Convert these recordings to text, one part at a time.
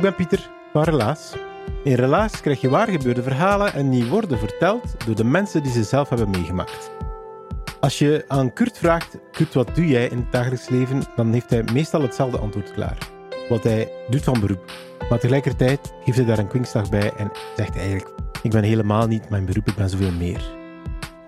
Ik ben Pieter van Relaas. In Relaas krijg je waargebeurde verhalen en die worden verteld door de mensen die ze zelf hebben meegemaakt. Als je aan Kurt vraagt, Kurt, wat doe jij in het dagelijks leven? Dan heeft hij meestal hetzelfde antwoord klaar. Wat hij doet van beroep. Maar tegelijkertijd geeft hij daar een kwinkslag bij en zegt eigenlijk, ik ben helemaal niet mijn beroep, ik ben zoveel meer.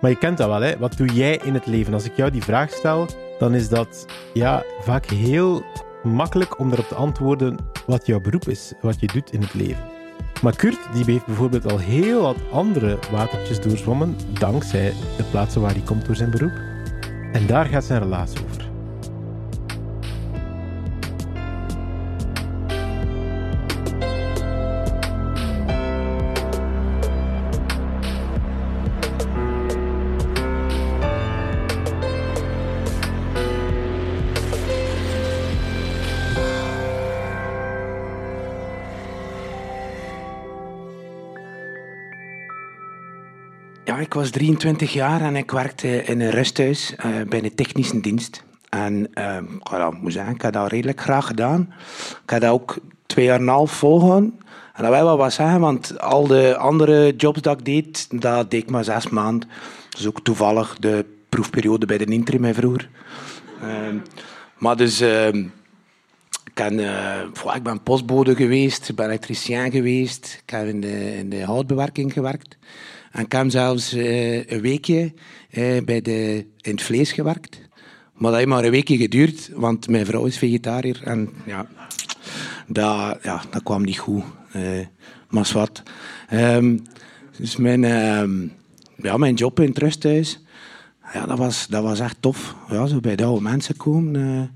Maar je kent dat wel, hè? Wat doe jij in het leven? Als ik jou die vraag stel, dan is dat ja, vaak heel makkelijk om erop te antwoorden wat jouw beroep is, wat je doet in het leven. Maar Kurt die heeft bijvoorbeeld al heel wat andere watertjes doorzwommen, dankzij de plaatsen waar hij komt door zijn beroep. En daar gaat zijn relatie over. Ja, ik was 23 jaar en ik werkte in een rusthuis eh, bij de technische dienst. En uh, ik, moet ik heb dat redelijk graag gedaan. Ik heb dat ook twee jaar en een half volgehouden. En dat wil wel wat zeggen, want al de andere jobs dat ik deed, dat deed ik maar zes maanden. Is ook toevallig de proefperiode bij de interim hè, vroeger. Ehm, maar dus... ehm, ik, eh, pff, ik ben postbode geweest, ik ben elektricien geweest, ik heb in de, in de houtbewerking gewerkt. En ik heb zelfs eh, een weekje eh, bij de, in het vlees gewerkt. Maar dat heeft maar een weekje geduurd, want mijn vrouw is vegetariër. En ja, dat, ja, dat kwam niet goed. Eh maar wat. dus mijn, ehm, ja, mijn job in het rusthuis, ja, dat, was, dat was echt tof. Ja, zo bij de oude mensen komen.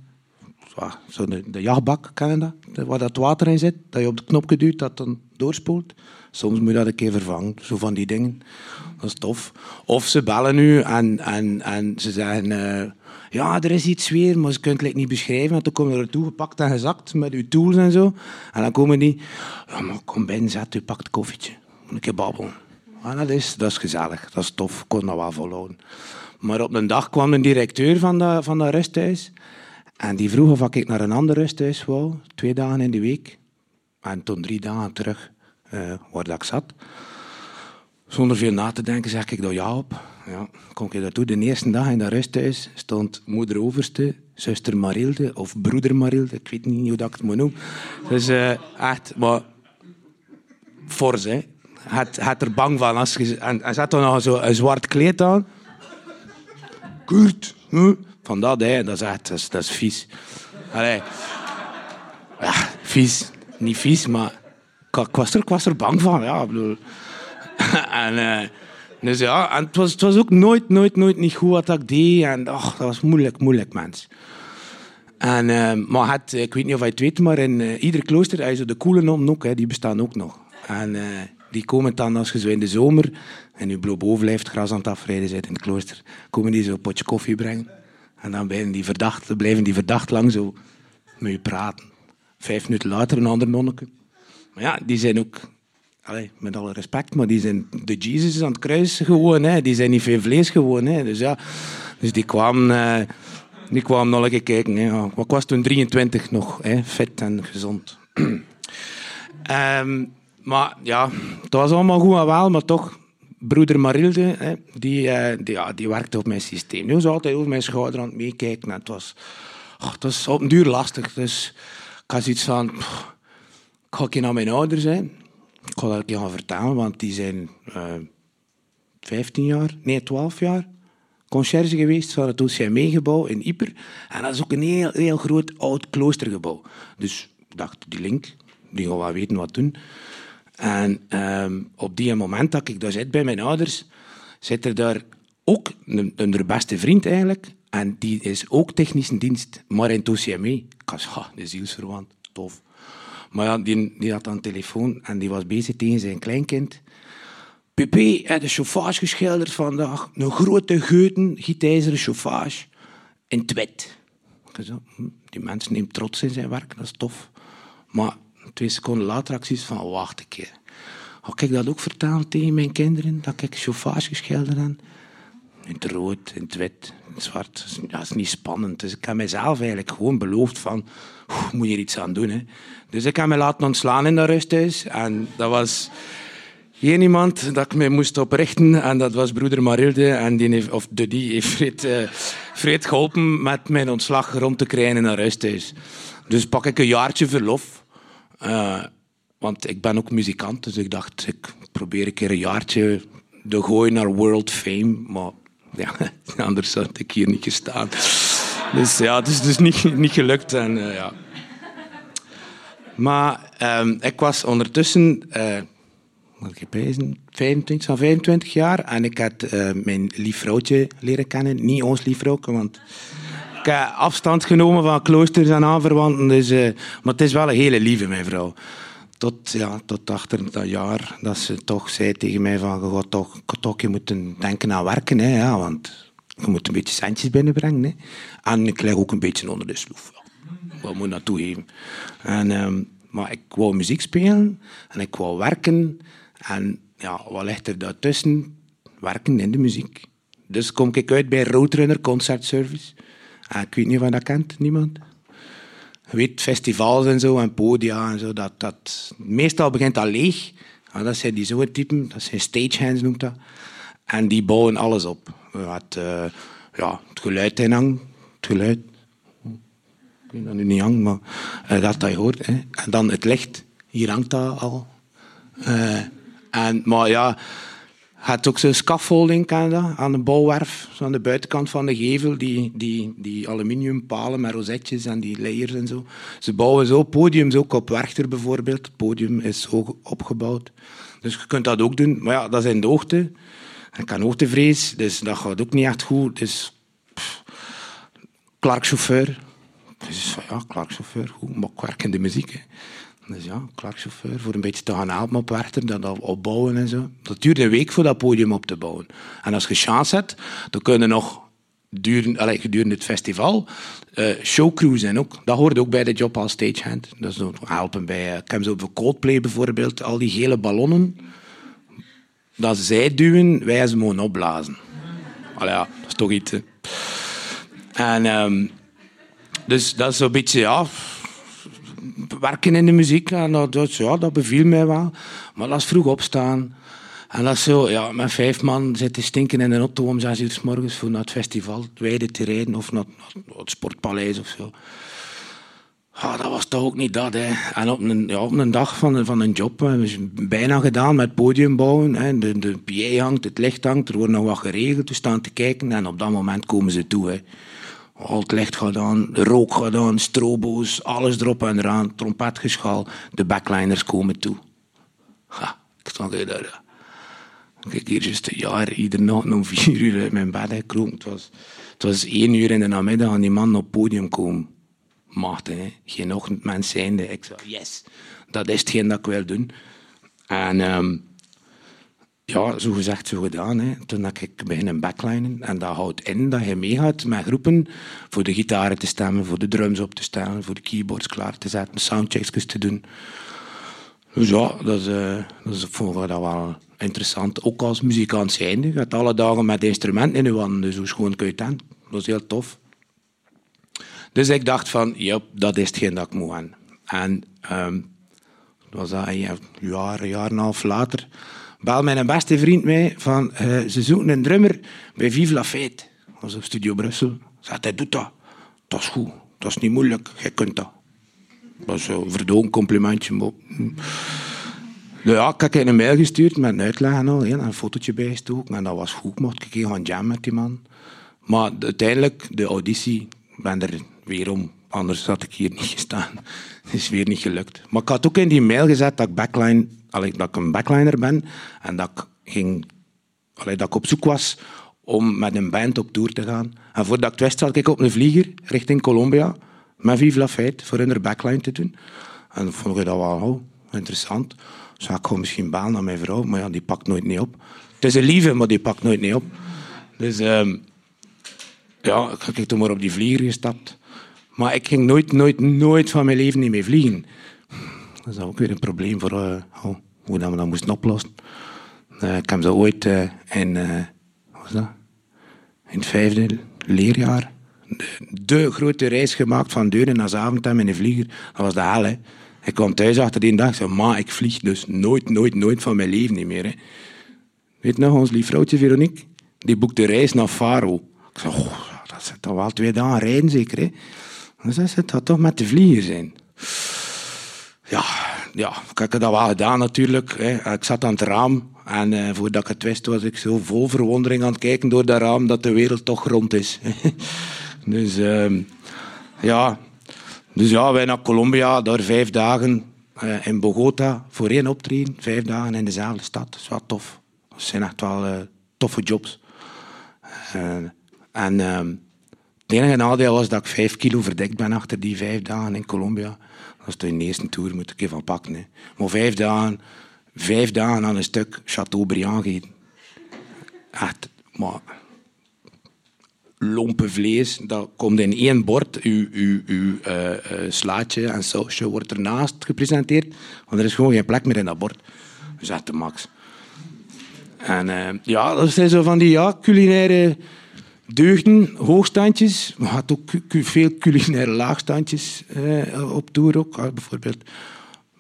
Eh, zo, de, jachtbak, ken je dat? Waar dat water in zit, dat je op de knopje duwt, dat dan doorspoelt. Soms moet je dat een keer vervangen, zo van die dingen. Dat is tof. Of ze bellen nu en, en, en ze zeggen... eh, ja, er is iets weer, maar ze kunnen het niet beschrijven. Want dan komen ze ertoe gepakt en gezakt met uw tools en zo. En dan komen die... Ja, maar kom binnen, zet u, pak het koffietje. Een keer babbelen. En dat is, dat is gezellig, dat is tof. Ik kon dat wel volhouden. Maar op een dag kwam een directeur van dat, van dat rusthuis. En die vroeg of ik naar een ander rusthuis wou, twee dagen in de week. En toen drie dagen terug eh, waar dat ik zat. Zonder veel na te denken zeg ik daar ja op. Ja, kom ik daartoe. De eerste dag in dat rusthuis stond moeder overste, zuster Marilde of broeder Marilde. Ik weet niet hoe dat ik het moet noemen. Dus eh, echt, maar fors, hè. Het, het er bang van. Als en, en zet dan nog zo een zwart kleed aan. Kurt, hè? Van dat, hè. dat is echt dat is, vies. Allee. Vies. Niet vies, maar ik, was, er, er bang van. Ja, bedoel. en, eh, dus ja, en het was, het was ook nooit, nooit, nooit niet goed wat ik deed. En ach, dat was moeilijk, moeilijk, mens. En, eh, maar het, ik weet niet of je het weet, maar in eh, ieder klooster, hij zo de koele nomen ook, hè, die bestaan ook nog. En die komen dan, als je zo in de zomer en je bloot boven blijft gras aan het afrijden zit in het klooster, komen die zo een potje koffie brengen. En dan blijven die verdacht, blijven die verdacht lang zo met je praten. Vijf minuten later een ander nonneke. Maar ja, die zijn ook, allee, met alle respect, maar die zijn de Jesus aan het kruis gewoon. Hè. Die zijn niet veel vlees gewoon. Hè. Dus ja, dus die kwamen, eh, die kwamen nog een keer kijken. Hè. Ik was toen 23 nog, hè, fit en gezond. Ehm, maar ja, het was allemaal goed en wel, maar toch, broeder Marilde, hè, die, eh, die, ja, die werkte op mijn systeem. Die was altijd over mijn schouder aan het meekijken. En het was, ach, het op een duur lastig. Dus ik had zoiets van, ik ga een naar mijn ouders. Ik ga dat een keer gaan vertellen, want die zijn eh 15 jaar, nee 12 jaar. conciërge geweest van het OCME-gebouw in Yper. En dat is ook een heel, heel groot oud kloostergebouw. Dus ik dacht, die link, die gaan wel weten wat doen. En ehm, op die moment dat ik daar zit bij mijn ouders, zit er daar ook een, een beste vriend eigenlijk. En die is ook technische dienst, maar in het OCME. Ik was, de zielsverwant, tof. Maar ja, die, die had een telefoon en die was bezig tegen zijn kleinkind. Pepe heeft de chauffage geschilderd vandaag. Een grote geuten, gietijzeren chauffage in het wit. Hm, die mens neemt trots in zijn werk, dat is tof. Maar twee seconden later had ik van, wacht een keer. Ga ik dat ook vertellen tegen mijn kinderen, dat ik chauffage geschilderd heb? In het rood, in het wit, in het zwart. Dat is niet spannend. Dus ik heb mezelf eigenlijk gewoon beloofd van, moet je iets aan doen. Hè. Dus ik heb me laten ontslaan in dat rusthuis. En dat was één iemand dat ik me moest oprichten. En dat was broeder Marilde. En die heeft, of de, die heeft Fred, uh, Fred geholpen met mijn ontslag rond te krijgen in dat rusthuis. Dus pak ik een jaartje verlof. Uh, want ik ben ook muzikant, dus ik dacht, ik probeer een keer een jaartje te gooien naar world fame. Maar ja, anders had ik hier niet gestaan. Dus ja, het is dus niet, niet gelukt. En, uh, ja. Maar um, ik was ondertussen, uh, ik 25, 25 jaar en ik had mijn lief vrouwtje leren kennen. Niet ons lief want ik heb afstand genomen van kloosters en aanverwanten. Dus, maar het is wel een hele lieve, mijn vrouw. Tot, ja, tot achter dat jaar dat ze toch zei tegen mij van je toch, toch je denken aan werken. Hè, ja, want je moet een beetje centjes binnenbrengen. Hè. En ik leg ook een beetje onder de sloef. Wat moet dat toegeven. En, um, maar ik wou muziek spelen en ik wou werken. En ja, wat ligt er daartussen? Werken in de muziek. Dus kom ik uit bij Roadrunner Concert Service. En ik weet niet of dat kent, niemand? Weet, festivals en zo en podia en zo, dat, dat, meestal begint dat leeg. Ja, dat zijn die zo'n typen, dat zijn stagehands noemt dat. En die bouwen alles op. Het, uh, ja, het geluid in hang, het geluid. Ik weet dat nu niet hangt, maar uh, dat dat je hoort. Hè. En dan het licht, hier hangt dat al. Uh, en, maar ja, had ook zo'n scaffolding aan de bouwwerf, aan de buitenkant van de gevel, die, die, die aluminiumpalen met rozetjes en die layers en zo. Ze bouwen zo podiums ook op Werchter bijvoorbeeld. Het podium is zo opgebouwd. Dus je kunt dat ook doen. Maar ja, dat is in de hoogte. Ik heb hoogtevrees, dus dat gaat ook niet echt goed. Dus Clark-chauffeur. Dus ja, Clark-chauffeur, goed, maar ik werk in de muziek. Hè. Dus ja, Clark-chauffeur, voor een beetje te gaan helpen op Werchter, dat opbouwen en zo. Dat duurt een week voor dat podium op te bouwen. En als je chance hebt, dan kun je nog allez, gedurende het festival uh, showcruisen ook. Dat hoort ook bij de job als stagehand. Dat is helpen bij, uh, zo voor Coldplay bijvoorbeeld, al die gele ballonnen dat zij duwen, wij ze mogen opblazen. Allee, ja, dat is toch iets. En um, dus dat is zo'n beetje, ja, werken in de muziek. En dat, ja, dat beviel mij wel. Maar dat is vroeg opstaan. En dat is zo, ja, met vijf man zitten stinken in een auto om zes uur morgens voor naar het festival, het te rijden of naar, het sportpaleis of zo. Ah, dat was toch ook niet dat. Hè. En op een, ja, op een dag van, van een job we bijna gedaan met podium bouwen. Hè. De, de PA hangt, het licht hangt, er wordt nog wat geregeld. We staan te kijken en op dat moment komen ze toe. Hè. Al licht gaat aan, de rook gaat aan, strobo's, alles erop en eraan, trompetgeschal. De backliners komen toe. Ha, ik stond daar. Kijk, hier is een jaar, iedere nacht om vier uur uit mijn bed. Het was, het was één uur in de namiddag en die man op het podium komen machten. Hè. Geen ochtendmens zijnde. Ik zei, yes, dat is hetgeen dat ik wil doen. En um, ja, zo gezegd, zo gedaan. Hè. Toen heb ik beginnen backlinen. En dat houdt in dat je meegaat met groepen voor de gitaren te stemmen, voor de drums op te stellen, voor de keyboards klaar te zetten, soundchecks te doen. Dus ja, dat is, uh, dat is dat wel interessant. Ook als muzikant zijnde. Je gaat alle dagen met instrumenten in je handen, dus hoe schoon kun je het aan? Dat is heel tof. Dus ik dacht van, ja, dat is hetgeen dat ik moet aan. En um, was dat een jaar, een jaar en een half later, bel mijn beste vriend mij van, uh, ze zoeken een drummer bij Vive la Fête. Op Studio Brussel. Zegt hij, doet dat. Dat is goed. Dat is niet moeilijk. Jij kunt dat. Dat was een verdoon complimentje. Maar... Hm. Ja, ik heb een mail gestuurd met een uitleg en al. Een fotootje bijgestoken. En dat was goed. Mocht ik gaan jammen met die man. Maar uiteindelijk, de auditie, ben er weer om. Anders had ik hier niet gestaan. Het is weer niet gelukt. Maar ik had ook in die mail gezet dat ik, backline, allee, dat ik een backliner ben. En dat ik, ging, allee, dat ik op zoek was om met een band op tour te gaan. En voordat ik het ik op een vlieger richting Colombia. Met Vive La voor hun backline te doen. En vond ik dat wel oh, interessant. Zou ik gewoon misschien baan naar mijn vrouw, maar ja, die pakt nooit niet op. Het is een lieve, maar die pakt nooit niet op. Dus um, ja, ik heb toen maar op die vlieger gestapt. Maar ik ging nooit, nooit, nooit van mijn leven niet meer vliegen. Dat is ook weer een probleem voor uh, hoe dat we dat moesten oplossen. Uh, ik heb zo ooit uh, in, was in het vijfde leerjaar de, grote reis gemaakt van Deuren naar Zaventem in een vlieger. Dat was de hel. Hè. Ik kwam thuis achter die dag en zei, ma, ik vlieg dus nooit, nooit, nooit van mijn leven niet meer. Hè. Weet nog, ons lief vrouwtje Veronique, die boekte reis naar Faro. Ik zei, dat zit toch wel twee dagen rijden zeker. Hè? Dan zei ze, gaat toch met de vlieger zijn. Ja, ja, ik heb dat wel gedaan natuurlijk. Hè. Ik zat aan het raam en uh, voordat ik het wist was ik zo vol verwondering aan het kijken door dat raam dat de wereld toch rond is. dus uh, ja, dus ja, wij naar Colombia, daar vijf dagen uh, in Bogota voor één optreden, vijf dagen in dezelfde stad. Dat is wel tof. Dat zijn echt wel uh, toffe jobs. en ehm, het enige nadeel was dat ik vijf kilo verdekt ben achter die vijf dagen in Colombia. Dat is de eerste tour, moet ik even pakken. Hè. Maar vijf dagen, vijf dagen aan een stuk Chateaubriand gegeten. Echt, maar lompe vlees, dat komt in één bord. Uw, uw, uw uh, uh, slaatje en sausje wordt ernaast gepresenteerd. Want er is gewoon geen plek meer in dat bord. Dus echt de max. En uh, ja, dat zijn zo van die ja, culinaire deugden, hoogstandjes. Maar had ook veel culinaire laagstandjes op tour ook. Bijvoorbeeld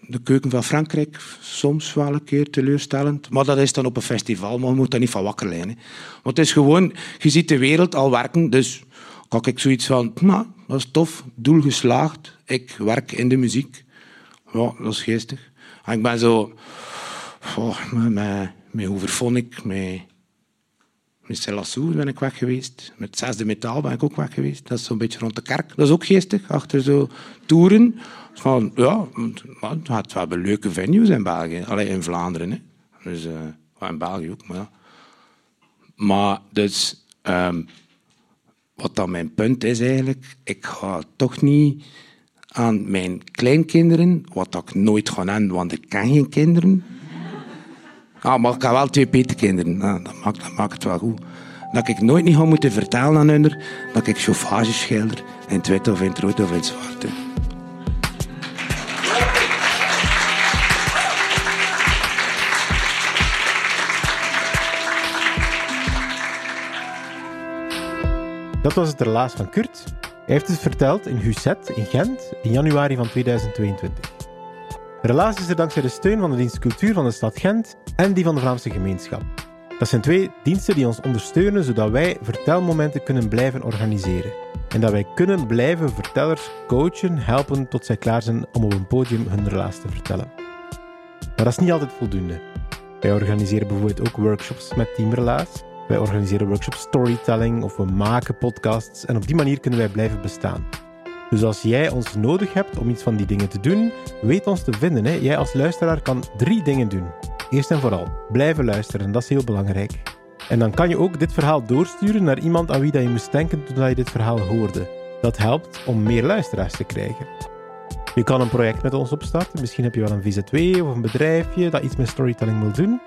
de keuken van Frankrijk, soms wel een keer teleurstellend. Maar dat is dan op een festival, maar je moet daar niet van wakker liggen. Want het is gewoon, je ziet de wereld al werken, dus kan ik zoiets van, nou, dat is tof, doel geslaagd, ik werk in de muziek. Ja, dat is geestig. En ik ben zo, oh, met, met, met Hoeverphonic, met, met Celassou ben ik weg geweest. Met Zesde Metaal ben ik ook weg geweest. Dat is zo'n beetje rond de kerk. Dat is ook geestig, achter zo toeren. Van, ja, het had wel leuke venues in België. Alleen in Vlaanderen. Hè. Dus, uh, in België ook, maar. Maar dus, um, wat dan mijn punt is eigenlijk, ik ga toch niet aan mijn kleinkinderen, wat ik nooit ga hebben, want ik ken geen kinderen. Ah, maar ik heb wel twee petekinderen, nou, dat, maakt, dat maakt het wel goed. Dat ik nooit niet ga moeten vertellen aan hun dat ik chauffage schilder in het wit of in het rood of in het. Dat was het relaas van Kurt. Hij heeft het verteld in Husset in Gent in januari van 2022. Relaas is er dankzij de steun van de dienst Cultuur van de stad Gent en die van de Vlaamse gemeenschap. Dat zijn twee diensten die ons ondersteunen zodat wij vertelmomenten kunnen blijven organiseren. En dat wij kunnen blijven vertellers coachen, helpen tot zij klaar zijn om op een podium hun relaas te vertellen. Maar dat is niet altijd voldoende. Wij organiseren bijvoorbeeld ook workshops met Team Relaas. Wij organiseren workshops storytelling of we maken podcasts en op die manier kunnen wij blijven bestaan. Dus als jij ons nodig hebt om iets van die dingen te doen, weet ons te vinden. Hè? Jij als luisteraar kan drie dingen doen. Eerst en vooral, blijven luisteren, dat is heel belangrijk. En dan kan je ook dit verhaal doorsturen naar iemand aan wie dat je moest denken toen je dit verhaal hoorde. Dat helpt om meer luisteraars te krijgen. Je kan een project met ons opstarten. Misschien heb je wel een VZ2 of een bedrijfje dat iets met storytelling wil doen.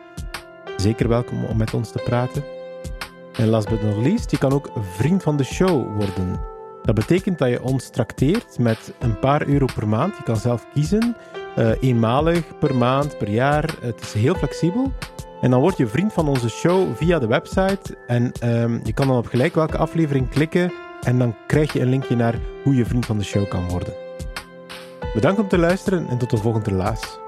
Zeker welkom om met ons te praten. En last but not least, je kan ook vriend van de show worden. Dat betekent dat je ons trakteert met een paar euro per maand. Je kan zelf kiezen, uh, eenmalig per maand, per jaar. Het is heel flexibel. En dan word je vriend van onze show via de website. En um, je kan dan op gelijk welke aflevering klikken. En dan krijg je een linkje naar hoe je vriend van de show kan worden. Bedankt om te luisteren en tot de volgende relaas.